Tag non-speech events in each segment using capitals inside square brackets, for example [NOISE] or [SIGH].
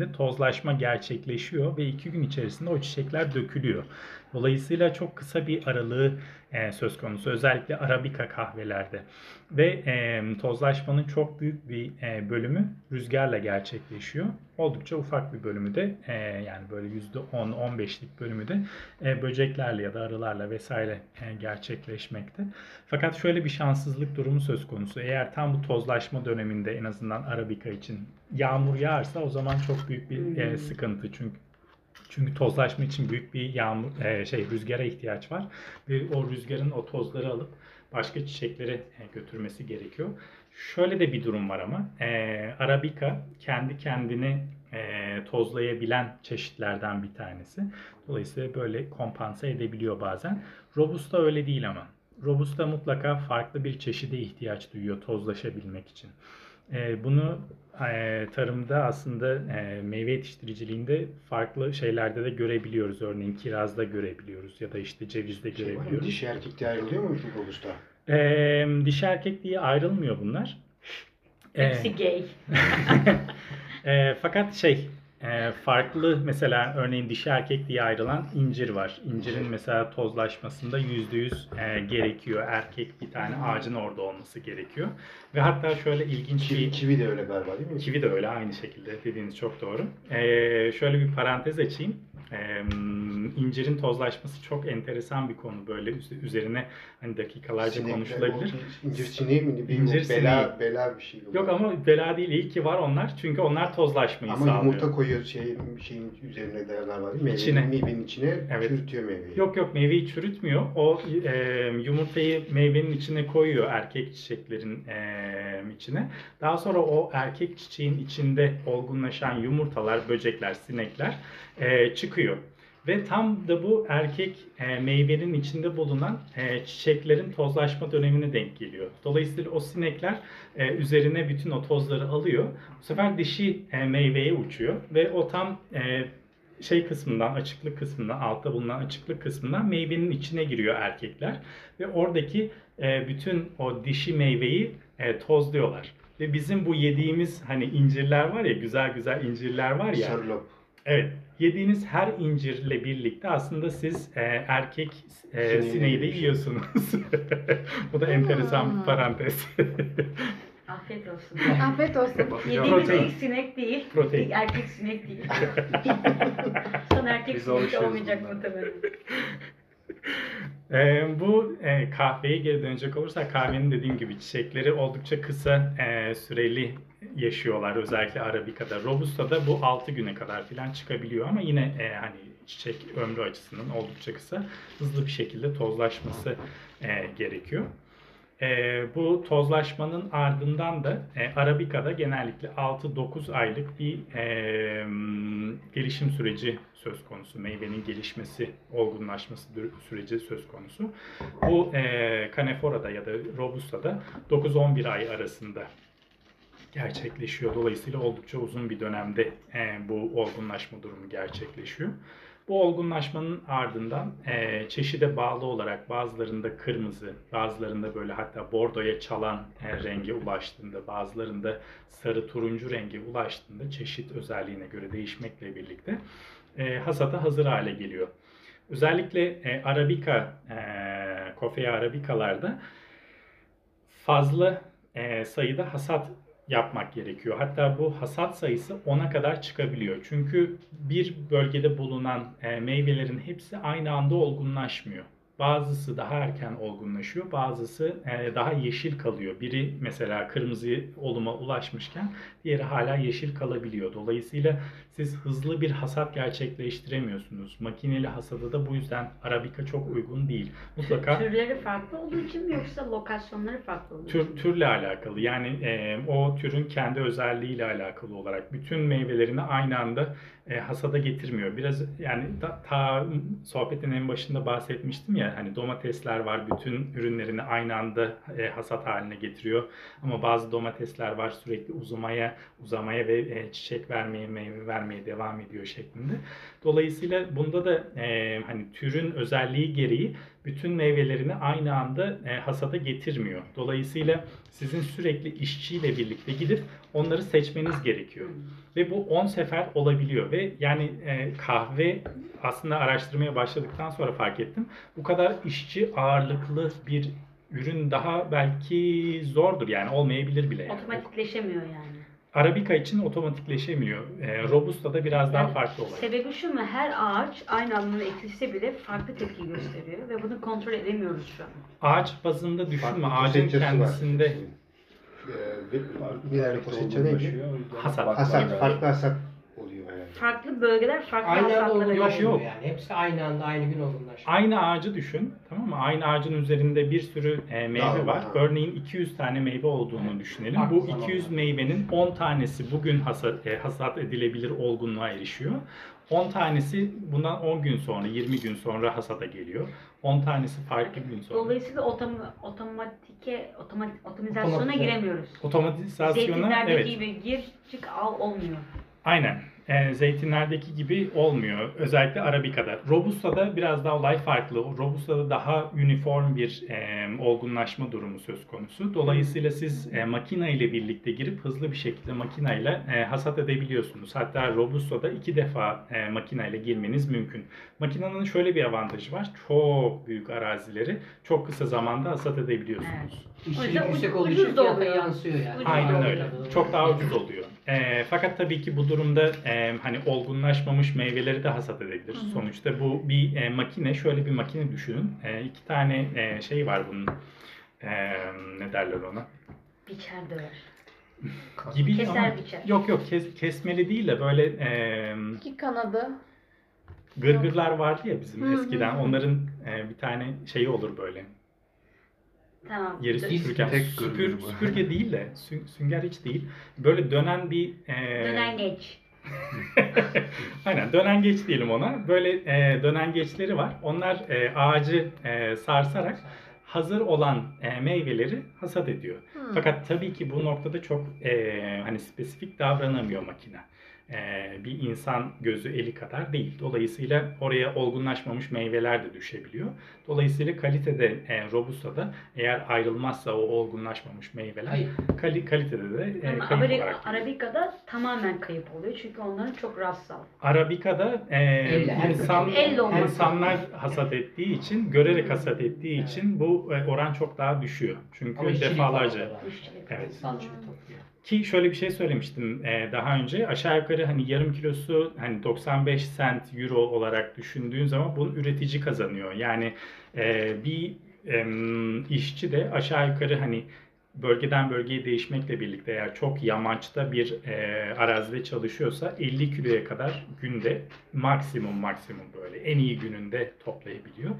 içerisinde tozlaşma gerçekleşiyor ve iki gün içerisinde o çiçekler dökülüyor. Dolayısıyla çok kısa bir aralığı e, söz konusu özellikle Arabika kahvelerde ve e, tozlaşmanın çok büyük bir e, bölümü rüzgarla gerçekleşiyor. Oldukça ufak bir bölümü de e, yani böyle %10-15'lik bölümü de e, böceklerle ya da arılarla vesaire e, gerçekleşmekte. Fakat şöyle bir şanssızlık durumu söz konusu. Eğer tam bu tozlaşma döneminde en azından Arabika için yağmur yağarsa o zaman çok büyük bir e, sıkıntı. Çünkü çünkü tozlaşma için büyük bir yağmur e, şey rüzgara ihtiyaç var ve o rüzgarın o tozları alıp başka çiçeklere e, götürmesi gerekiyor. Şöyle de bir durum var ama e, Arabica kendi kendini e, tozlayabilen çeşitlerden bir tanesi. Dolayısıyla böyle kompanse edebiliyor bazen. Robusta öyle değil ama. Robusta mutlaka farklı bir çeşide ihtiyaç duyuyor tozlaşabilmek için. E, bunu e, tarımda aslında e, meyve yetiştiriciliğinde farklı şeylerde de görebiliyoruz. Örneğin kirazda görebiliyoruz ya da işte cevizde Şey görebiliyoruz. Dişi erkek de ayrılıyor mu şu robusta? E, dişi erkek diye ayrılmıyor bunlar. E, Hepsi gay. [LAUGHS] e, fakat şey e, farklı mesela örneğin dişi erkek diye ayrılan incir var. İncirin mesela tozlaşmasında yüzde yüz e, gerekiyor. Erkek bir tane ağacın orada olması gerekiyor. Ve hatta şöyle ilginç bir Çivi, çivi de öyle galiba değil mi? Kivi de öyle aynı şekilde dediğiniz çok doğru. Ee, şöyle bir parantez açayım. Ee, incirin tozlaşması çok enteresan bir konu böyle üz- üzerine hani dakikalarca Sinekler, konuşulabilir. İncir sineği mi? Bir İncir bela, bela bir şey. Yok ama bela değil iyi ki var onlar çünkü onlar tozlaşmayı Ama sağlıyor. yumurta koyuyor şey, şeyin üzerine de galiba değil mi? Meyvenin, İçine. Meyvenin içine Evet. çürütüyor meyveyi. Yok yok meyveyi çürütmüyor. O e, yumurtayı meyvenin içine koyuyor erkek çiçeklerin e, içine. Daha sonra o erkek çiçeğin içinde olgunlaşan yumurtalar, böcekler, sinekler e, çıkıyor. Ve tam da bu erkek e, meyvenin içinde bulunan e, çiçeklerin tozlaşma dönemine denk geliyor. Dolayısıyla o sinekler e, üzerine bütün o tozları alıyor. Bu sefer dişi e, meyveye uçuyor ve o tam e, şey kısmından, açıklık kısmından, altta bulunan açıklık kısmından meyvenin içine giriyor erkekler. Ve oradaki e, bütün o dişi meyveyi e, tozluyorlar. Ve bizim bu yediğimiz hani incirler var ya, güzel güzel incirler var ya. Sarılop. Evet, yediğiniz her incirle birlikte aslında siz e, erkek e, Sineği sineği de yemiş. yiyorsunuz. [LAUGHS] bu da enteresan bir parantez. Afiyet olsun. [LAUGHS] Afiyet olsun. Yediğimiz Protein. ilk sinek değil. Protein. İlk erkek sinek değil. [LAUGHS] Son erkek Biz sinek alışıyoruz olmayacak bundan. muhtemelen. [LAUGHS] Bu e, kahveye geri dönecek olursak kahvenin dediğim gibi çiçekleri oldukça kısa e, süreli yaşıyorlar özellikle Arabica'da. Robusta'da bu 6 güne kadar falan çıkabiliyor ama yine e, hani çiçek ömrü açısından oldukça kısa hızlı bir şekilde tozlaşması e, gerekiyor. E, bu tozlaşmanın ardından da e, Arabica'da genellikle 6-9 aylık bir e, gelişim süreci söz konusu. Meyvenin gelişmesi, olgunlaşması süreci söz konusu. Bu e, Canefora'da ya da Robusta'da 9-11 ay arasında gerçekleşiyor. Dolayısıyla oldukça uzun bir dönemde e, bu olgunlaşma durumu gerçekleşiyor. Bu olgunlaşmanın ardından e, çeşide bağlı olarak bazılarında kırmızı, bazılarında böyle hatta bordoya çalan e, renge ulaştığında, bazılarında sarı turuncu renge ulaştığında çeşit özelliğine göre değişmekle birlikte e, hasata hazır hale geliyor. Özellikle e, Arabica, e, Coffea Arabica'larda fazla e, sayıda hasat yapmak gerekiyor. Hatta bu hasat sayısı 10'a kadar çıkabiliyor. Çünkü bir bölgede bulunan e, meyvelerin hepsi aynı anda olgunlaşmıyor. Bazısı daha erken olgunlaşıyor, bazısı e, daha yeşil kalıyor. Biri mesela kırmızı oluma ulaşmışken diğeri hala yeşil kalabiliyor. Dolayısıyla siz hızlı bir hasat gerçekleştiremiyorsunuz. Makineli hasada da bu yüzden Arabica çok uygun değil. Mutlaka Türleri farklı olduğu için mi yoksa lokasyonları farklı olduğu için Tür, mi? türle alakalı yani e, o türün kendi özelliğiyle alakalı olarak bütün meyvelerini aynı anda e, hasada getirmiyor. Biraz yani ta, ta sohbetin en başında bahsetmiştim ya hani domatesler var bütün ürünlerini aynı anda e, hasat haline getiriyor. Ama bazı domatesler var sürekli uzamaya uzamaya ve e, çiçek vermeye meyve vermeye devam ediyor şeklinde. Dolayısıyla bunda da e, hani türün özelliği gereği bütün meyvelerini aynı anda e, hasada getirmiyor. Dolayısıyla sizin sürekli işçiyle birlikte gidip onları seçmeniz gerekiyor. Ve bu 10 sefer olabiliyor ve yani e, kahve aslında araştırmaya başladıktan sonra fark ettim. Bu kadar işçi ağırlıklı bir ürün daha belki zordur yani olmayabilir bile. Yani. Otomatikleşemiyor yani. Arabica için otomatikleşemiyor. E, Robusta da biraz daha Yani farklı olay. Sebebi şu mu? Her ağaç aynı anda eksilse bile farklı tepki gösteriyor ve bunu kontrol edemiyoruz şu an. Ağaç bazında düşünme. Farklı Ağacın poseçesi var. kendisinde Ee, bir, bir yerde neydi? Hasat. Hasat, farklı hasat. Farklı bölgeler farklı Aynı anda Yok, yok. yani. Hepsi aynı anda aynı gün olgunlaşıyor. Aynı ağacı düşün. Tamam mı? Aynı ağacın üzerinde bir sürü e, meyve Dal var. var. Örneğin 200 tane meyve olduğunu düşünelim. Farklı Bu zamanlar. 200 meyvenin 10 tanesi bugün hasat, e, hasat edilebilir olgunluğa erişiyor. 10 tanesi bundan 10 gün sonra, 20 gün sonra hasata geliyor. 10 tanesi farklı gün sonra. Dolayısıyla otom otomatike otomatik otomizasyona Otomatize. giremiyoruz. Otomatizasyona Zeytinlerdeki evet. gibi gir çık al olmuyor. Aynen. E, zeytinlerdeki gibi olmuyor. Özellikle Arabica'da. Robusta'da biraz daha olay farklı. Robusta'da daha uniform bir e, olgunlaşma durumu söz konusu. Dolayısıyla siz e, makina ile birlikte girip hızlı bir şekilde makina ile e, hasat edebiliyorsunuz. Hatta Robusta'da iki defa e, makina ile girmeniz mümkün. Makinanın şöyle bir avantajı var. Çok büyük arazileri çok kısa zamanda hasat edebiliyorsunuz. Evet. Yüzden yüksek olduğu için yansıyor yani. Aynen öyle. Çok daha ucuz oluyor. Ee, fakat tabii ki bu durumda e, hani olgunlaşmamış meyveleri de hasat edebilir. Hı hı. Sonuçta bu bir e, makine. Şöyle bir makine düşünün. E, iki tane e, şey var bunun. E, ne derler ona? Biçer döver. Gibi Keser ama biçer. yok yok kes, kesmeli değil de böyle e, İki kanadı. gırgırlar vardı ya bizim Hı hı eskiden. hı. Öğrenci bir tane şeyi olur böyle. Tamam. Yeri Dö- süpürürken tek süpür, süpürge değil de sü- sünger hiç değil. Böyle dönen bir e, Dönen geç. [LAUGHS] Aynen dönengeç diyelim ona. Böyle e, dönengeçleri var. Onlar e, ağacı e, sarsarak hazır olan e, meyveleri hasat ediyor. Hmm. Fakat tabii ki bu noktada çok e, hani spesifik davranamıyor makine. E, bir insan gözü eli kadar değil. Dolayısıyla oraya olgunlaşmamış meyveler de düşebiliyor. Dolayısıyla kalitede e, Robusta'da eğer ayrılmazsa o olgunlaşmamış meyveler kali, kalitede de e, Ama kayıp Ameri- olarak geliyor. Arabica'da tamamen kayıp oluyor çünkü onların çok rastsal. Arabica'da e, Elle, insan. Elle insanlar hasat ettiği için, görerek hasat ettiği için bu e, oran çok daha düşüyor. Çünkü Ama defalarca. Evet. İnsan topluyor. Ki şöyle bir şey söylemiştim e, daha önce. Aşağı yukarı hani yarım kilosu hani 95 cent euro olarak düşündüğün zaman bunu üretici kazanıyor. Yani e, bir em, işçi de aşağı yukarı hani bölgeden bölgeye değişmekle birlikte eğer çok yamaçta bir e, arazide çalışıyorsa 50 kiloya kadar günde maksimum maksimum böyle en iyi gününde toplayabiliyor.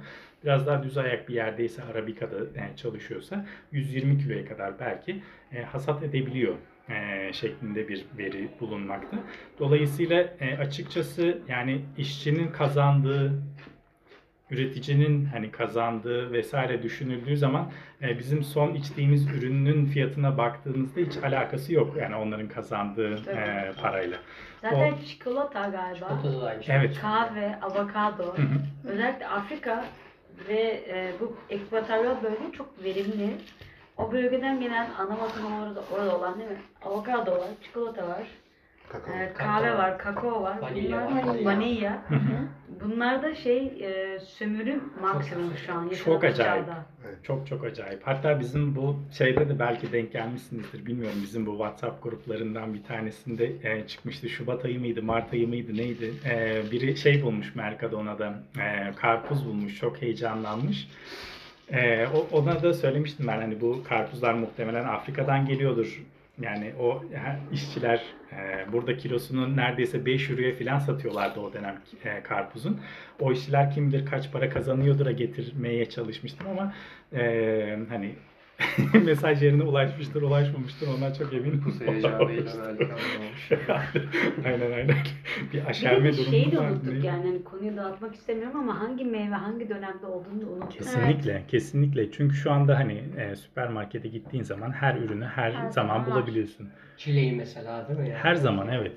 Biraz daha düz ayak bir yerdeyse Arabica'da e, çalışıyorsa 120 kiloya kadar belki e, hasat edebiliyor e, şeklinde bir veri bulunmakta. Dolayısıyla e, açıkçası yani işçinin kazandığı üreticinin hani kazandığı vesaire düşünüldüğü zaman e, bizim son içtiğimiz ürünün fiyatına baktığınızda hiç alakası yok yani onların kazandığı e, parayla. Zaten çikolata galiba. Çikolata da aynı şey. Evet. Kahve, avokado, özellikle Afrika ve e, bu ekvatoryal bölge çok verimli. O bölgeden gelen ana vatan orada, orada olan değil mi? Avokado var, çikolata var, Kakao. e, kahve Kakao. var, kakao var, Vanilya bunlar, var. vanilya. Bunlar da şey e, sömürüm maksimum şu an. Çok acayip. çağda. Çok çok acayip. Hatta bizim bu şeyde de belki denk gelmişsinizdir. Bilmiyorum bizim bu WhatsApp gruplarından bir tanesinde e, çıkmıştı. Şubat ayı mıydı, Mart ayı mıydı neydi? E, biri şey bulmuş Mercadona'da. E, karpuz bulmuş. Çok heyecanlanmış. E, o, ona da söylemiştim ben hani bu karpuzlar muhtemelen Afrika'dan geliyordur. Yani o işçiler e, burada kilosunu neredeyse 5 euroya falan satıyorlardı o dönem e, karpuzun. O işçiler kim bilir kaç para kazanıyordur'a getirmeye çalışmıştım ama e, hani [LAUGHS] mesaj yerine ulaşmıştır, ulaşmamıştır. Ondan çok eminim. Belki anlamamış. [LAUGHS] aynen aynen. Bir Bir aşerme durumu şeyi de var. unuttuk yani hani konuyu dağıtmak istemiyorum ama hangi meyve hangi dönemde olduğunu da unuttuk. Kesinlikle, kesinlikle. Çünkü şu anda hani e, süpermarkete gittiğin zaman her ürünü her, Her zaman zaman var. bulabiliyorsun. Çileği mesela değil mi? Yani? Her zaman, evet.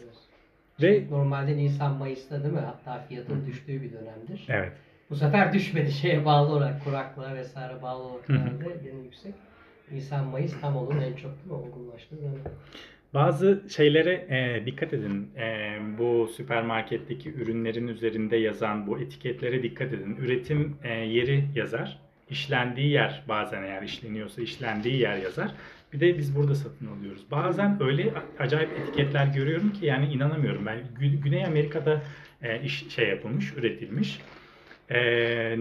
Ve Normalde Nisan Mayıs'ta değil mi? Hatta fiyatın düştüğü bir dönemdir. evet. Bu sefer düşmedi şeye bağlı olarak, kuraklığa vesaire bağlı olarak Hı yüksek. Nisan Mayıs tam onun en çok değil mi olgunlaştığı dönem. Bazı şeylere e, dikkat edin. E, bu süpermarketteki ürünlerin üzerinde yazan bu etiketlere dikkat edin. Üretim e, yeri yazar. İşlendiği yer bazen eğer işleniyorsa işlendiği yer yazar. Bir de biz burada satın alıyoruz. Bazen öyle acayip etiketler görüyorum ki yani inanamıyorum. Ben Gü- Güney Amerika'da e, iş şey yapılmış, üretilmiş. E,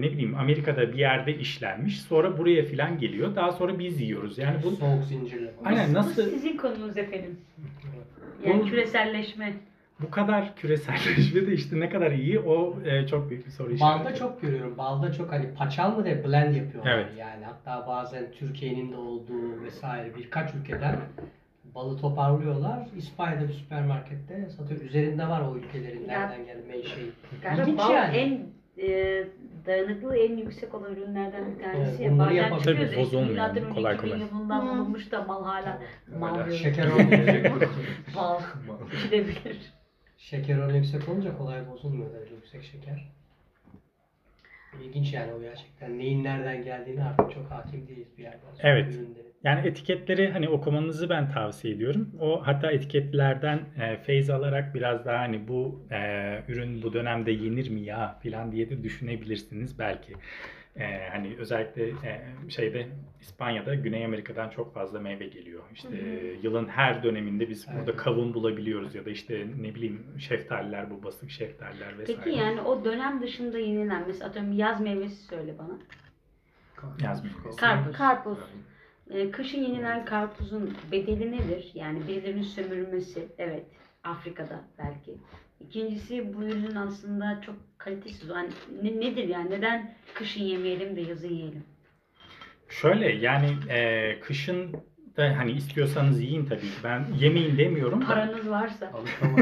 ne bileyim Amerika'da bir yerde işlenmiş. Sonra buraya filan geliyor. Daha sonra biz yiyoruz. Yani bu Soğuk zincirle. Aynen, Bu nasıl- sizin konunuz efendim. Yani Bu- küreselleşme. Bu kadar küreselleşme de işte ne kadar iyi o e, çok büyük bir soru işareti. Balda çok görüyorum. Balda çok hani paçal mı de blend yapıyorlar Evet. yani. Hatta bazen Türkiye'nin de olduğu vesaire birkaç ülkeden balı toparlıyorlar. İspanya'da bir süpermarkette satıyor. Üzerinde var o ülkelerin Ya- nereden menşei. Galiba İlginç bal yani. en e, dayanıklılığı en yüksek olan ürünlerden bir tanesi. Evet, bunları Bazen çıkıyoruz. Tabii, yani, önce kolay 2000 kolay. yılından Hı. bulunmuş da mal hala mal. Şeker oranı Bal içilebilir. Şeker oranı yüksek olunca kolay bozulmuyor yüksek şeker. İlginç yani o gerçekten. Neyin nereden geldiğini artık çok hakim değiliz bir yerden sonra. Evet. Ürünlerin. Yani etiketleri hani okumanızı ben tavsiye ediyorum. O hatta etiketlerden e, feyz alarak biraz daha hani bu e, ürün bu dönemde yenir mi ya filan diye de düşünebilirsiniz belki. E, hani özellikle e, şeyde İspanya'da Güney Amerika'dan çok fazla meyve geliyor. İşte e, yılın her döneminde biz burada Evet. kavun bulabiliyoruz ya da işte ne bileyim şeftaliler bu basık şeftaliler vesaire. Peki yani o dönem dışında yenilen mesela atıyorum yaz meyvesi söyle bana. Yazmıyor. Karpuz. Karpuz. E, kışın yenilen karpuzun bedeli nedir? Yani birilerinin sömürülmesi. Evet. Afrika'da belki. İkincisi bu ürünün aslında çok kalitesiz. Yani ne- nedir yani? Neden kışın yemeyelim de yazın yiyelim? Şöyle yani e, kışın da hani istiyorsanız yiyin tabii ki. Ben yemeyin demiyorum da. Paranız varsa.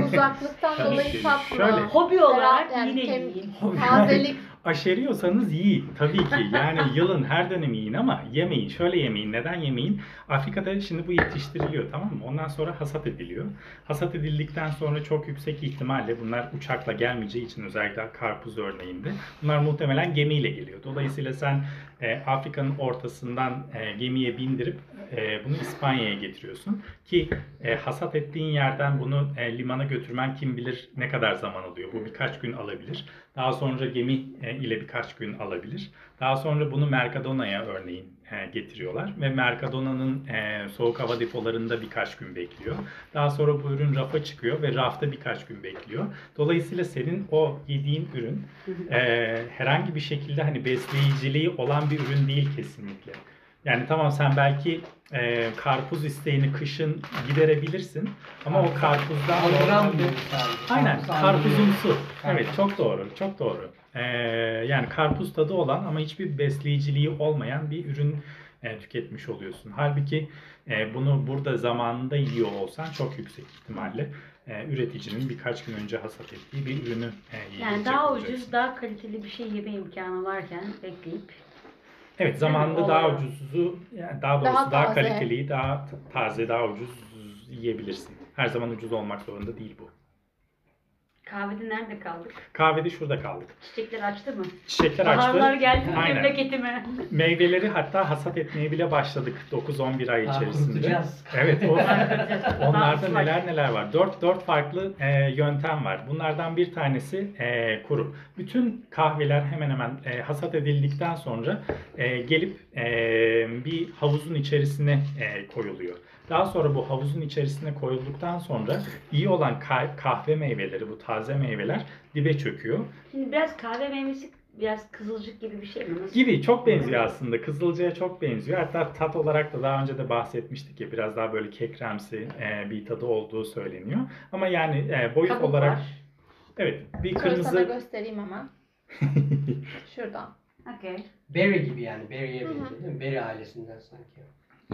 Uzaklıktan dolayı tatma. Şöyle. Hobi olarak Yani yine yiyin. Tazelik. Aşeriyorsanız yiyin tabii ki. Yani yılın her dönemi yiyin ama yemeyin. Şöyle yemeyin. Neden yemeyin? Afrika'da şimdi bu yetiştiriliyor tamam mı? Ondan sonra hasat ediliyor. Hasat edildikten sonra çok yüksek ihtimalle bunlar uçakla gelmeyeceği için özellikle karpuz örneğinde bunlar muhtemelen gemiyle geliyor. Dolayısıyla sen e, Afrika'nın ortasından e, gemiye bindirip e, bunu İspanya'ya getiriyorsun ki e, hasat ettiğin yerden bunu e, limana götürmen kim bilir ne kadar zaman alıyor. Bu birkaç gün alabilir. Daha sonra gemi e, ile birkaç gün alabilir. Daha sonra bunu Mercadona'ya örneğin e, getiriyorlar ve Mercadona'nın e, soğuk hava depolarında birkaç gün bekliyor. Daha sonra bu ürün rafa çıkıyor ve rafta birkaç gün bekliyor. Dolayısıyla senin o yediğin ürün herhangi bir şekilde hani besleyiciliği olan bir ürün değil kesinlikle. Yani tamam sen belki e, karpuz isteğini kışın giderebilirsin ama o karpuzdan Hologram sadece. Aynen Karpuz karpuzumsu. Evet çok doğru çok doğru. Ee, yani karpuz tadı olan ama hiçbir besleyiciliği olmayan bir ürün e, tüketmiş oluyorsun. Halbuki e, bunu burada zamanında yiyor olsan çok yüksek ihtimalle e, üreticinin birkaç gün önce hasat ettiği bir ürünü e, Yani yiyecek daha olacaksın. ucuz, daha kaliteli bir şey yeme imkanı varken bekleyip Evet zamanında daha ucuzu yani daha doğrusu Daha daha, kaliteliyi daha taze daha ucuz yiyebilirsin. Her zaman ucuz olmak zorunda değil bu. Kahvede nerede kaldık? Kahvede şurada kaldık. Çiçekler açtı mı? Çiçekler açtı. Baharlar geldi mi Aynen. memleketime? Meyveleri hatta hasat etmeye bile başladık 9-11 ay içerisinde. kurutacağız. Evet o [LAUGHS] onlarda neler neler var. 4 4 farklı e, yöntem var. Bunlardan bir tanesi e, kuru. Bütün kahveler hemen hemen e, hasat edildikten sonra e, gelip e, bir havuzun içerisine e, koyuluyor. Daha sonra bu havuzun içerisine koyulduktan sonra iyi olan ka- kahve meyveleri, bu taze meyveler dibe çöküyor. Şimdi biraz kahve meyvesi biraz kızılcık gibi bir şey mi? Nasıl? Gibi çok benziyor aslında. Kızılcaya çok benziyor. Hatta tat olarak da daha önce de bahsetmiştik ya biraz daha böyle kekremsi e, bir tadı olduğu söyleniyor. Ama yani e, boyut Kabuk olarak var. evet bir Şöyle sana kırmızı göstereyim hemen. [LAUGHS] Şuradan. Okey. Berry gibi yani. Berry'e benziyor değil mi? Berry ailesinden sanki.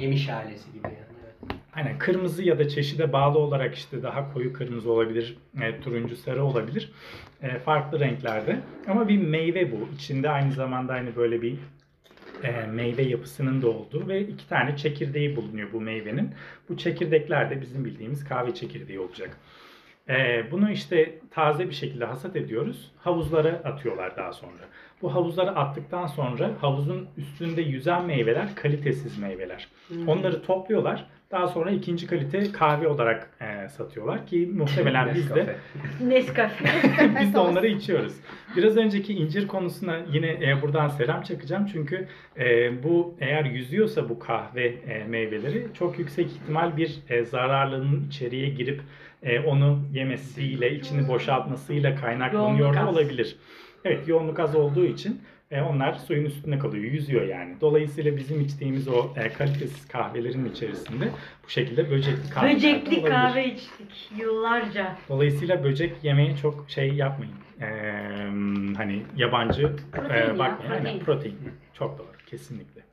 Yemiş ailesi gibi yani. Aynen kırmızı ya da çeşide bağlı olarak işte daha koyu kırmızı olabilir, e, turuncu sarı olabilir. E, farklı renklerde. Ama bir meyve bu. İçinde aynı zamanda aynı böyle bir e, meyve yapısının da olduğu ve iki tane çekirdeği bulunuyor bu meyvenin. Bu çekirdekler de bizim bildiğimiz kahve çekirdeği olacak. Ee, bunu işte taze bir şekilde hasat ediyoruz. Havuzlara atıyorlar daha sonra. Bu havuzlara attıktan sonra havuzun üstünde yüzen meyveler kalitesiz meyveler. Hmm. Onları topluyorlar. Daha sonra ikinci kalite kahve olarak e, satıyorlar ki muhtemelen [LAUGHS] biz de Nescafe. [LAUGHS] [LAUGHS] Biz de onları içiyoruz. Biraz önceki incir konusuna yine e, buradan selam çakacağım çünkü e, bu eğer yüzüyorsa bu kahve e, meyveleri çok yüksek ihtimal bir e, zararlının içeriye girip e, onu yemesiyle, içini boşaltmasıyla kaynaklanıyor olabilir. Evet yoğunluk az olduğu için e, onlar suyun üstünde kalıyor, yüzüyor yani. Dolayısıyla bizim içtiğimiz o e, kalitesiz kahvelerin içerisinde bu şekilde böcekli kahve Böcekli kahve içtik yıllarca. Dolayısıyla böcek yemeye çok şey yapmayın. Ee, hani yabancı Protein e, bakmayın. Aynen, protein. protein. Çok doğru. Kesinlikle.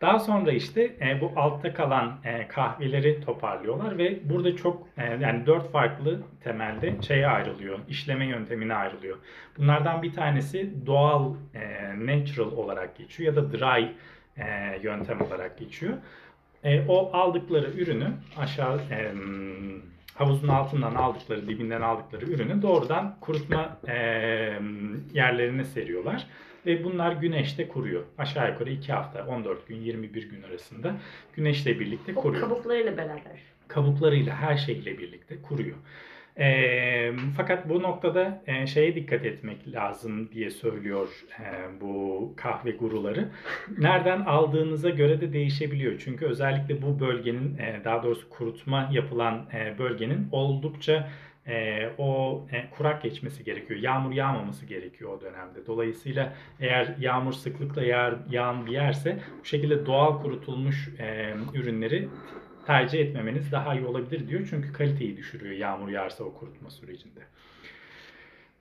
Daha sonra işte e, bu altta kalan e, kahveleri toparlıyorlar ve burada çok e, yani dört farklı temelde şeye ayrılıyor. işleme yöntemine ayrılıyor. Bunlardan bir tanesi doğal e, natural olarak geçiyor ya da dry e, yöntem olarak geçiyor. E, o aldıkları ürünü aşağı e, havuzun altından aldıkları, dibinden aldıkları ürünü doğrudan kurutma e, yerlerine seriyorlar. Ve bunlar güneşte kuruyor. Aşağı yukarı 2 hafta, 14 gün, 21 gün arasında güneşle birlikte O kuruyor kabuklarıyla beraber. kabuklarıyla her şeyle birlikte kuruyor. E, fakat bu noktada e, şeye dikkat etmek lazım diye söylüyor e, bu kahve guruları. Nereden aldığınıza göre de değişebiliyor. Çünkü özellikle bu bölgenin e, daha doğrusu kurutma yapılan e, bölgenin oldukça e, o e, kurak geçmesi gerekiyor. Yağmur yağmaması gerekiyor o dönemde. Dolayısıyla eğer yağmur sıklıkla yağar, yağan bir yerse bu şekilde doğal kurutulmuş e, ürünleri tercih etmemeniz daha iyi olabilir diyor. Çünkü kaliteyi düşürüyor yağmur yağarsa o kurutma sürecinde.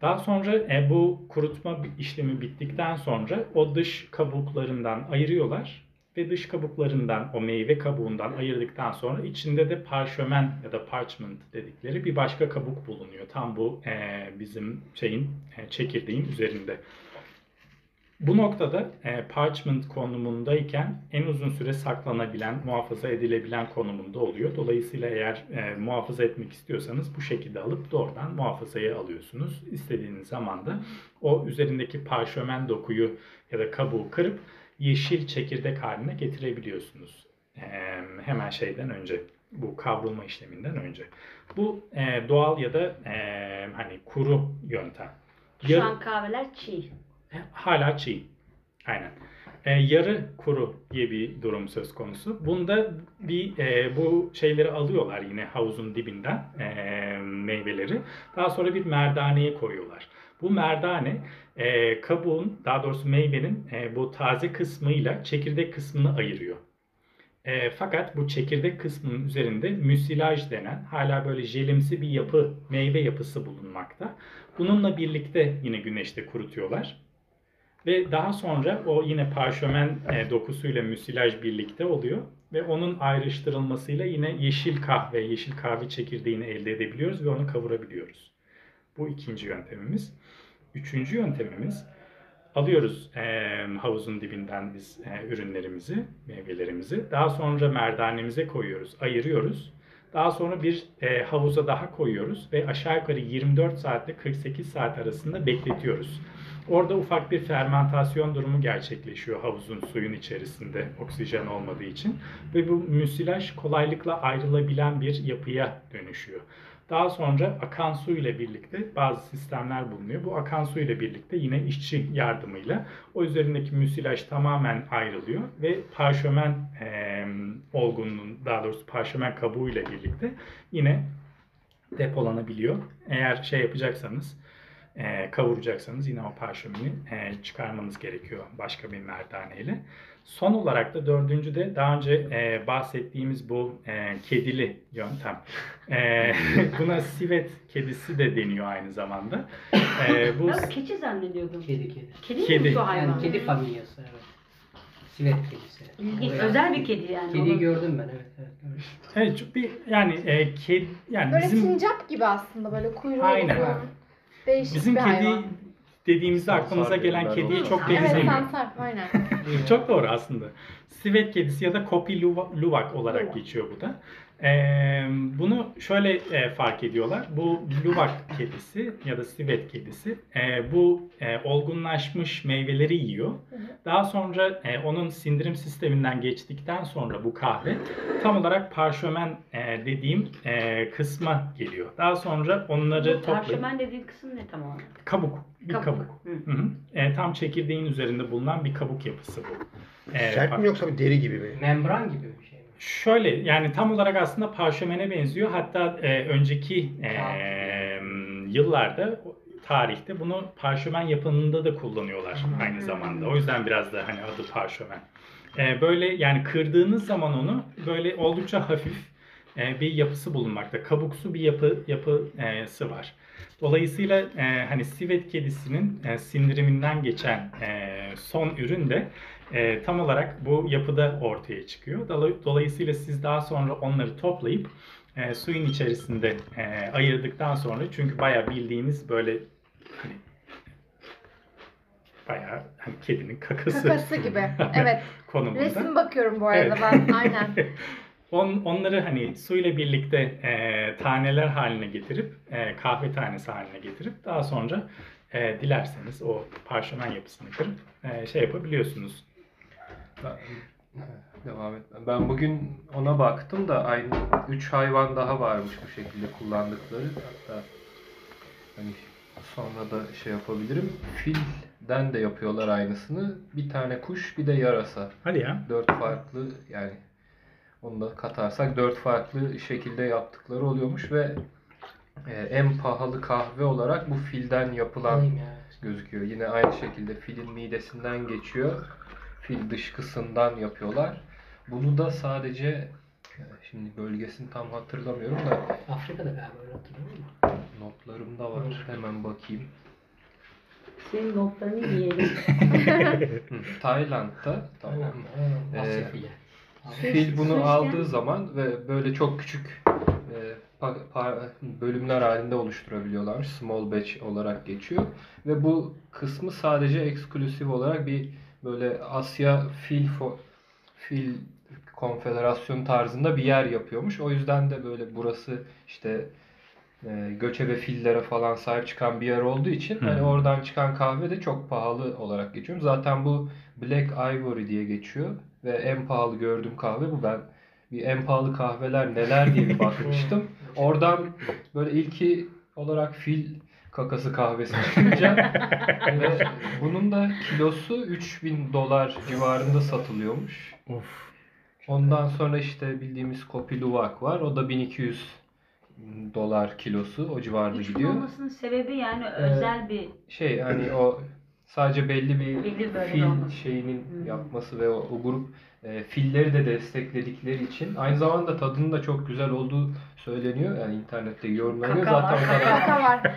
Daha sonra e, bu kurutma işlemi bittikten sonra o dış kabuklarından ayırıyorlar ve dış kabuklarından o meyve kabuğundan ayırdıktan sonra içinde de parşömen ya da parchment dedikleri bir başka kabuk bulunuyor. Tam bu e, bizim şeyin e, çekirdeğin üzerinde. Bu noktada e, parchment konumundayken en uzun süre saklanabilen, muhafaza edilebilen konumunda oluyor. Dolayısıyla eğer e, muhafaza etmek istiyorsanız bu şekilde alıp doğrudan muhafazaya alıyorsunuz. İstediğiniz zaman da o üzerindeki parşömen dokuyu ya da kabuğu kırıp yeşil çekirdek haline getirebiliyorsunuz. E, hemen şeyden önce, bu kavrulma işleminden önce. Bu e, doğal ya da e, hani kuru yöntem. Şu Yarı- an kahveler çiğ. hala çiğ. Aynen. E, yarı kuru diye bir durum söz konusu. Bunda bir e, bu şeyleri alıyorlar yine havuzun dibinden e, meyveleri. Daha sonra bir merdaneye koyuyorlar. Bu merdane e, kabuğun daha doğrusu meyvenin e, bu taze kısmıyla çekirdek kısmını ayırıyor. E, fakat bu çekirdek kısmının üzerinde müsilaj denen hala böyle jelimsi bir yapı, meyve yapısı bulunmakta. Bununla birlikte yine güneşte kurutuyorlar. Ve daha sonra o yine parşömen e, dokusuyla müsilaj birlikte oluyor. Ve onun ayrıştırılmasıyla yine yeşil kahve, yeşil kahve çekirdeğini elde edebiliyoruz ve onu kavurabiliyoruz. Bu ikinci yöntemimiz. Üçüncü yöntemimiz alıyoruz e, havuzun dibinden biz e, ürünlerimizi, meyvelerimizi. Daha sonra merdanemize koyuyoruz, ayırıyoruz. Daha sonra bir e, havuza daha koyuyoruz ve aşağı yukarı 24 saatle 48 saat arasında bekletiyoruz. Orada ufak bir fermentasyon durumu gerçekleşiyor havuzun suyun içerisinde oksijen olmadığı için ve bu müsilaj kolaylıkla ayrılabilen bir yapıya dönüşüyor. Daha sonra akan su ile birlikte bazı sistemler bulunuyor. Bu akan su ile birlikte yine işçi yardımıyla o üzerindeki müsilaj tamamen ayrılıyor ve parşömen e, olgunluğun daha doğrusu parşömen kabuğu ile birlikte yine depolanabiliyor. Eğer şey yapacaksanız e, kavuracaksanız yine o parşömeni e, çıkarmanız gerekiyor başka bir merdaneyle. Son olarak da dördüncü de daha önce e, bahsettiğimiz bu e, kedili yöntem. E, [LAUGHS] buna sivet kedisi de deniyor aynı zamanda. E, bu Ben keçi zannediyordum. Kedi kedi. Kedi, Kedi. mi şu hayvan? Yani kedi familyası evet. Sivet kedisi. İlginç. Oraya- Özel bir kedi yani. Kediyi Onun- gördüm ben evet evet gördüm. evet, çok bir yani e, kedi yani Böyle bizim sincap gibi aslında böyle kuyruğu Aynen. uzun. Değişik bizim bir kedi hayvan. dediğimizde aklımıza Sansar gelen diyorlar kediye ona. çok Evet, Evet benzemiyor. sansar aynen. [LAUGHS] Çok doğru aslında. Sivet kedisi ya da kopi luva- luvak olarak geçiyor bu da. Ee, bunu şöyle e, fark ediyorlar. Bu Luwak kedisi ya da sivet kedisi e, bu e, olgunlaşmış meyveleri yiyor. Daha sonra e, onun sindirim sisteminden geçtikten sonra bu kahve tam olarak parşömen e, dediğim e, kısma geliyor. Daha sonra onları toplayıp Parşömen dediğin kısım ne tam olarak? kabuk, bir kabuk. Hı. Hı hı. E, tam çekirdeğin üzerinde bulunan bir kabuk yapısı bu. E, Sert mi yoksa bir deri gibi mi? Membran gibi bir şey mi? Şöyle yani tam olarak aslında parşömene benziyor. Hatta e, önceki e, yıllarda tarihte bunu parşömen yapımında da kullanıyorlar aynı zamanda. O yüzden biraz da hani adı parşömen. E, böyle yani kırdığınız zaman onu böyle oldukça hafif e, bir yapısı bulunmakta. Kabuksu bir yapı yapısı var. Dolayısıyla e, hani sivet kedisinin e, sindiriminden geçen e, son ürün de e, tam olarak bu yapıda ortaya çıkıyor. Dola- Dolayısıyla siz daha sonra onları toplayıp e, suyun içerisinde e, ayırdıktan sonra çünkü bayağı bildiğiniz böyle hani bayağı hani kedinin kakası, Kakası gibi. [LAUGHS] Evet. konumunda. Resim bakıyorum bu arada Evet. ben. [LAUGHS] Aynen. On, onları hani suyla birlikte e, taneler haline getirip e, kahve tanesi haline getirip daha sonra e, dilerseniz o parşömen yapısını kırıp e, şey yapabiliyorsunuz. Devam et. Ben bugün ona baktım da aynı 3 hayvan daha varmış bu şekilde kullandıkları. Hatta hani sonra da şey yapabilirim. Filden de yapıyorlar aynısını. Bir tane kuş, bir de yarasa. Hadi ya. Dört farklı yani onu da katarsak dört farklı şekilde yaptıkları oluyormuş ve e, en pahalı kahve olarak bu filden yapılan gözüküyor. Yine aynı şekilde filin midesinden geçiyor. Fil dışkısından yapıyorlar. Bunu da sadece e, şimdi bölgesini tam hatırlamıyorum da Afrika'da galiba öyle hatırlıyorum mu? notlarımda var. Hemen bakayım. Senin notlarını yiyelim. [LAUGHS] Tayland'da tamam? Aynen. Asya Ee, fili. Fil bunu Su aldığı zaman ve böyle çok küçük e, pa- pa- bölümler halinde oluşturabiliyorlar. Small batch olarak geçiyor. Ve bu kısmı sadece eksklusif olarak bir böyle Asya Fil Fo- Fil Konfederasyonu tarzında bir yer yapıyormuş. O yüzden de böyle burası işte e, göçebe fillere falan sahip çıkan bir yer olduğu için Hı. hani oradan çıkan kahve de çok pahalı olarak geçiyor. Zaten bu Black Ivory diye geçiyor ve en pahalı gördüğüm kahve bu. Ben bir en pahalı kahveler neler diye bir [LAUGHS] bakmıştım. Oradan böyle ilki olarak fil kakası kahvesi [LAUGHS] çıkınca ve [LAUGHS] bunun da kilosu 3000 dolar civarında satılıyormuş. Of. Ondan sonra işte bildiğimiz Kopi Luwak var. O da 1200 dolar kilosu. O civarda Üç gidiyor. olmasının sebebi yani özel bir Şey hani o sadece belli bir Belli fil olması. şeyinin Hı. yapması ve o, o grup e, filleri de destekledikleri için aynı zamanda tadının da çok güzel olduğu söyleniyor. Yani internette yorumlanıyor. Kaka Zaten var, o kadar Kaka var.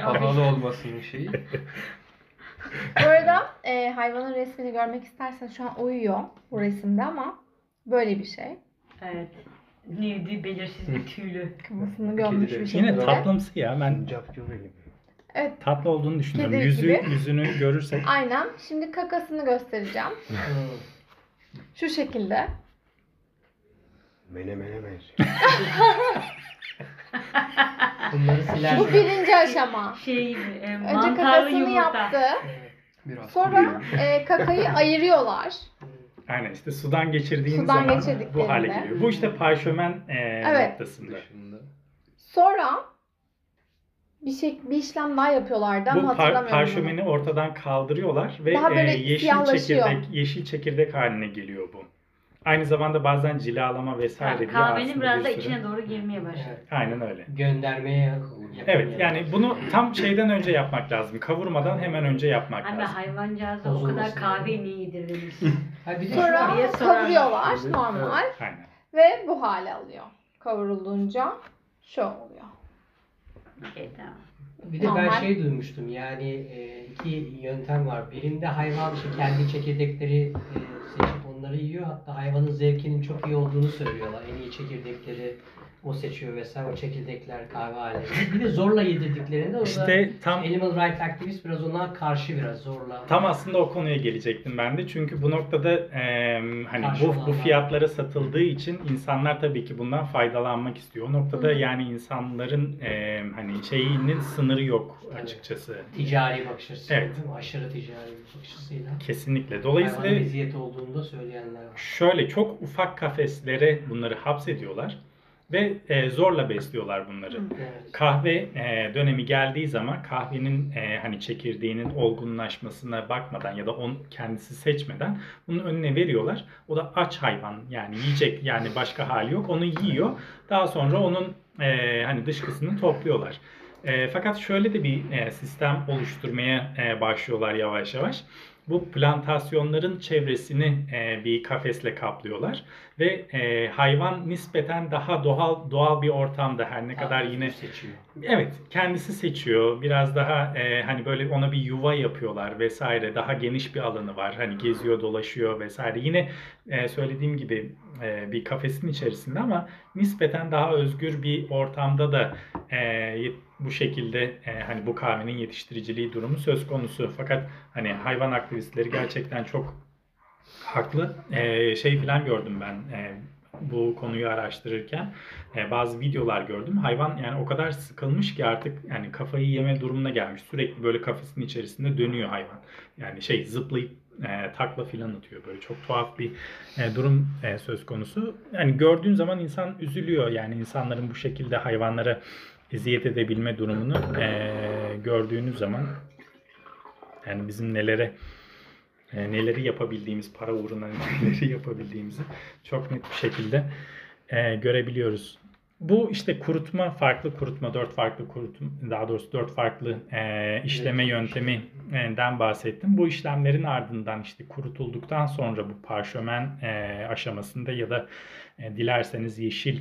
[LAUGHS] pahalı olmasının şeyi. [LAUGHS] Bu arada e, hayvanın resmini görmek istersen şu an uyuyor bu resimde ama böyle bir şey. Evet. Neydi belirsiz bir tüylü. Kafasını gömmüş bir şekilde. Yine tatlımsı ya. Ben Cap gibi. Evet tatlı olduğunu düşünüyorum. Kedi Yüzü, gibi. yüzünü görürsek [LAUGHS] aynen. Şimdi kakasını göstereceğim. [LAUGHS] Şu şekilde. Mene mene benziyor. [LAUGHS] Bunları siler. Bu birinci aşama. Şey, e, Önce mantarlı kakasını yumurta. yaptı. Biraz Sonra e, kakayı ayırıyorlar. aynen işte sudan geçirdiğin Sudan zaman geçirdiklerinde. bu hale geliyor. Bu işte parşömen e, Evet. noktasında. dışında. Sonra bir şey bir işlem daha yapıyorlardı ama Bu par- hatırlamıyorum. bunu. parşömeni ortadan kaldırıyorlar ve Daha böyle e, yeşil siyahlaşıyor. çekirdek yeşil çekirdek haline geliyor bu. Aynı zamanda bazen cilalama vesaire diye Kahvenin biraz bir da sürü- içine doğru girmeye başladı. Evet. Aynen öyle. Göndermeye. Evet yani bunu tam şeyden önce yapmak lazım. Kavurmadan hemen önce yapmak Abi lazım. hayvancağıza o kadar Bozulmasın. niye? [LAUGHS] Ha bir de şu Sonra diye sorarlar. kavuruyorlar Evet. normal Aynen. ve bu hale alıyor. Kavrulunca şu oluyor. Okey tamam. Bir de ben Normal. şey duymuştum yani e, iki yöntem var. Birinde hayvan işte kendi çekirdekleri e, seçip onları yiyor. Hatta hayvanın zevkinin çok iyi olduğunu söylüyorlar. En iyi çekirdekleri o seçiyor vesaire. O çekirdekler kahve halinde. Bir de zorla yedirdiklerinde o da İşte tam Animal Rights aktivist biraz ona karşı biraz zorla. Tam aslında o konuya gelecektim ben de. Çünkü bu noktada e, hani bu, bu fiyatlara satıldığı için insanlar tabii ki bundan faydalanmak istiyor. O noktada Hı. yani insanların e, hani şeyinin sınırı yok Tabii. açıkçası. Ticari bakış açısı. Evet. Aşırı ticari bir bakış açısıyla. Kesinlikle. Dolayısıyla eziyet olduğunu da söyleyenler var. şöyle çok ufak kafeslere bunları hapsediyorlar ve e, zorla besliyorlar bunları. Evet. Kahve e, dönemi geldiği zaman kahvenin e, hani çekirdeğinin olgunlaşmasına bakmadan ya da on kendisi seçmeden bunun önüne veriyorlar. O da aç hayvan yani yiyecek yani başka hali yok. Onu yiyor. Daha sonra onun e, hani dışkısını topluyorlar. E, fakat şöyle de bir e, sistem oluşturmaya e, başlıyorlar yavaş yavaş. Bu plantasyonların çevresini e, bir kafesle kaplıyorlar ve e, hayvan nispeten daha doğal doğal bir ortamda her ne kadar yine seçiyor. Evet, kendisi seçiyor. Biraz daha e, hani böyle ona bir yuva yapıyorlar vesaire. Daha geniş bir alanı var. Hani geziyor, dolaşıyor vesaire. Yine e, söylediğim gibi e, bir kafesin içerisinde ama nispeten daha özgür bir ortamda da e, bu şekilde e, hani bu kahvenin yetiştiriciliği durumu söz konusu. Fakat hani hayvan aktivistleri gerçekten çok haklı. E, şey falan gördüm ben. E, bu konuyu araştırırken e, bazı videolar gördüm. Hayvan yani o kadar sıkılmış ki artık yani kafayı yeme durumuna gelmiş. Sürekli böyle kafesin içerisinde dönüyor hayvan. Yani şey zıplayıp e, takla filan atıyor. Böyle çok tuhaf bir e, durum e, söz konusu. Yani gördüğün zaman insan üzülüyor. Yani insanların bu şekilde hayvanlara eziyet edebilme durumunu e, gördüğünüz zaman yani bizim nelere e, neleri yapabildiğimiz, para uğruna [LAUGHS] neleri yapabildiğimizi çok net bir şekilde e, görebiliyoruz. Bu işte kurutma, farklı kurutma, dört farklı kurutma, daha doğrusu dört farklı e, işleme yönteminden bahsettim. Bu işlemlerin ardından işte kurutulduktan sonra bu parşömen e, aşamasında ya da e, dilerseniz yeşil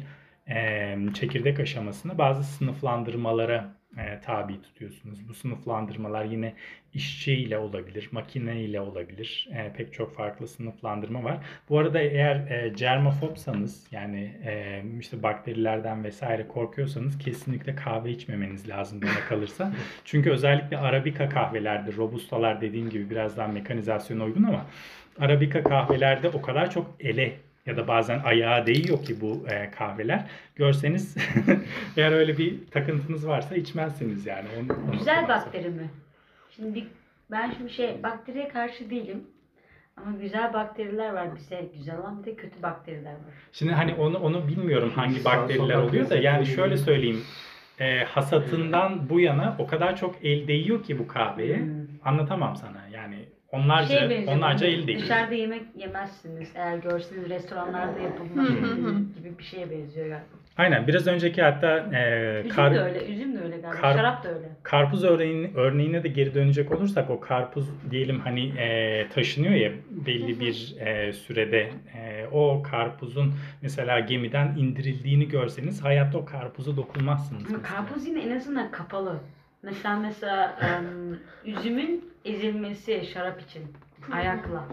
e, çekirdek aşamasında bazı sınıflandırmalara e, tabi tutuyorsunuz. Bu sınıflandırmalar yine işçi ile olabilir, makine ile olabilir. E, pek çok farklı sınıflandırma var. Bu arada eğer e, germafobsanız yani e, işte bakterilerden vesaire korkuyorsanız kesinlikle kahve içmemeniz lazım bana kalırsa. [LAUGHS] Çünkü özellikle Arabica kahvelerde, Robustalar dediğim gibi biraz daha mekanizasyona uygun ama Arabica kahvelerde o kadar çok ele ya da bazen ayağa değiyor ki bu e, kahveler. Görseniz [LAUGHS] eğer öyle bir takıntınız varsa içmezsiniz yani. Onu, onu Güzel bakteri mi? Şimdi ben şimdi şey bakteriye karşı değilim. Ama güzel bakteriler var. Bize güzel olan bir de kötü bakteriler var. Şimdi hani onu onu bilmiyorum hangi bakteriler oluyor da yani şöyle söyleyeyim. E, hasatından bu yana o kadar çok el değiyor ki bu kahveye. Hmm. Anlatamam sana. Yani onlarca Şey benziyor, onlarca el değiyor. Dışarıda yemek yemezsiniz. Eğer görseniz restoranlarda yapılmış Hı hı hı. gibi bir şeye benziyor galiba. Aynen biraz önceki hatta e, Üzüm kar- de öyle, üzüm de öyle galiba. kar- Şarap da öyle. Karpuz örneğine, örneğine de geri dönecek olursak o karpuz diyelim hani e, taşınıyor ya belli bir e, sürede e, o karpuzun mesela gemiden indirildiğini görseniz hayatta o karpuza dokunmazsınız. Ama mesela. karpuz yine en azından kapalı. Mesela mesela em, üzümün ezilmesi şarap için ayakla.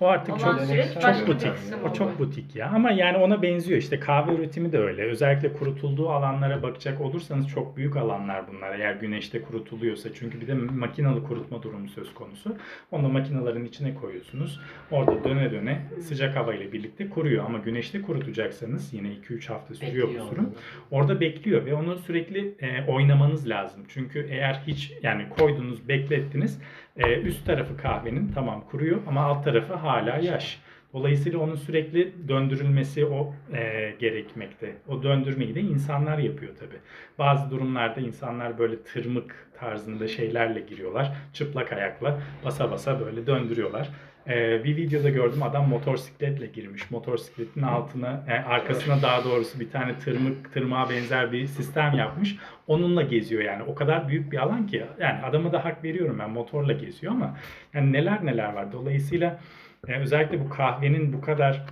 O artık Olan çok süreç çok başka butik. O çok butik ya. Ama yani ona benziyor. İşte kahve üretimi de öyle. Özellikle kurutulduğu alanlara bakacak olursanız çok büyük alanlar bunlar. Eğer güneşte kurutuluyorsa. Çünkü bir de makinalı kurutma durumu söz konusu. Onu da makinaların içine koyuyorsunuz. Orada döne döne sıcak hava ile birlikte kuruyor. Ama güneşte kurutacaksanız yine 2-3 hafta sürüyor bu Bekliyor sürüm. onu. Orada bekliyor ve onu sürekli e, oynamanız lazım. Çünkü eğer hiç yani koydunuz, beklettiniz, e, üst tarafı kahvenin tamam kuruyor ama alt tarafı hala yaş. Dolayısıyla onun sürekli döndürülmesi o e, gerekmekte. O döndürmeyi de insanlar yapıyor tabi. Bazı durumlarda insanlar böyle tırmık tarzında şeylerle giriyorlar. Çıplak ayakla basa basa böyle döndürüyorlar. E, bir videoda gördüm adam motosikletle girmiş. Motosikletin altına, e, arkasına daha doğrusu bir tane tırmık, tırmığa benzer bir sistem yapmış. Onunla geziyor yani. O kadar büyük bir alan ki. Yani adama da hak veriyorum ben motorla geziyor ama yani neler neler var. Dolayısıyla e, özellikle bu kahvenin bu kadar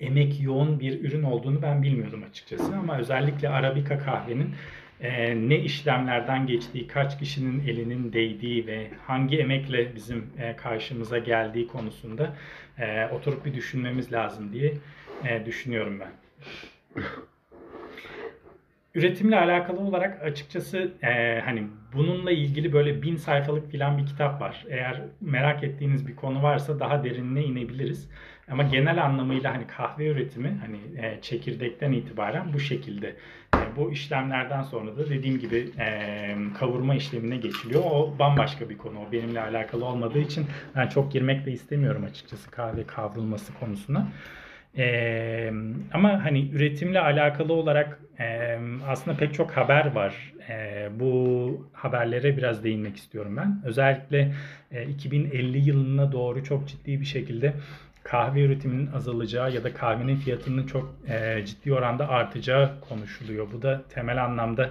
emek yoğun bir ürün olduğunu ben bilmiyordum açıkçası ama özellikle Arabica kahvenin e, ne işlemlerden geçtiği, kaç kişinin elinin değdiği ve hangi emekle bizim e, karşımıza geldiği konusunda e, oturup bir düşünmemiz lazım diye e, düşünüyorum ben. [LAUGHS] Üretimle alakalı olarak açıkçası e, hani bununla ilgili böyle bin sayfalık filan bir kitap var. Eğer merak ettiğiniz bir konu varsa daha derinine inebiliriz. Ama genel anlamıyla hani kahve üretimi hani e, çekirdekten itibaren bu şekilde. E, bu işlemlerden sonra da dediğim gibi e, kavurma işlemine geçiliyor. O bambaşka bir konu. O benimle alakalı olmadığı için ben çok girmek de istemiyorum açıkçası kahve kavrulması konusuna. Ee, ama hani üretimle alakalı olarak e, aslında pek çok haber var. E, bu haberlere biraz değinmek istiyorum ben. Özellikle e, 2050 yılına doğru çok ciddi bir şekilde kahve üretiminin azalacağı ya da kahvenin fiyatının çok e, ciddi oranda artacağı konuşuluyor. Bu da temel anlamda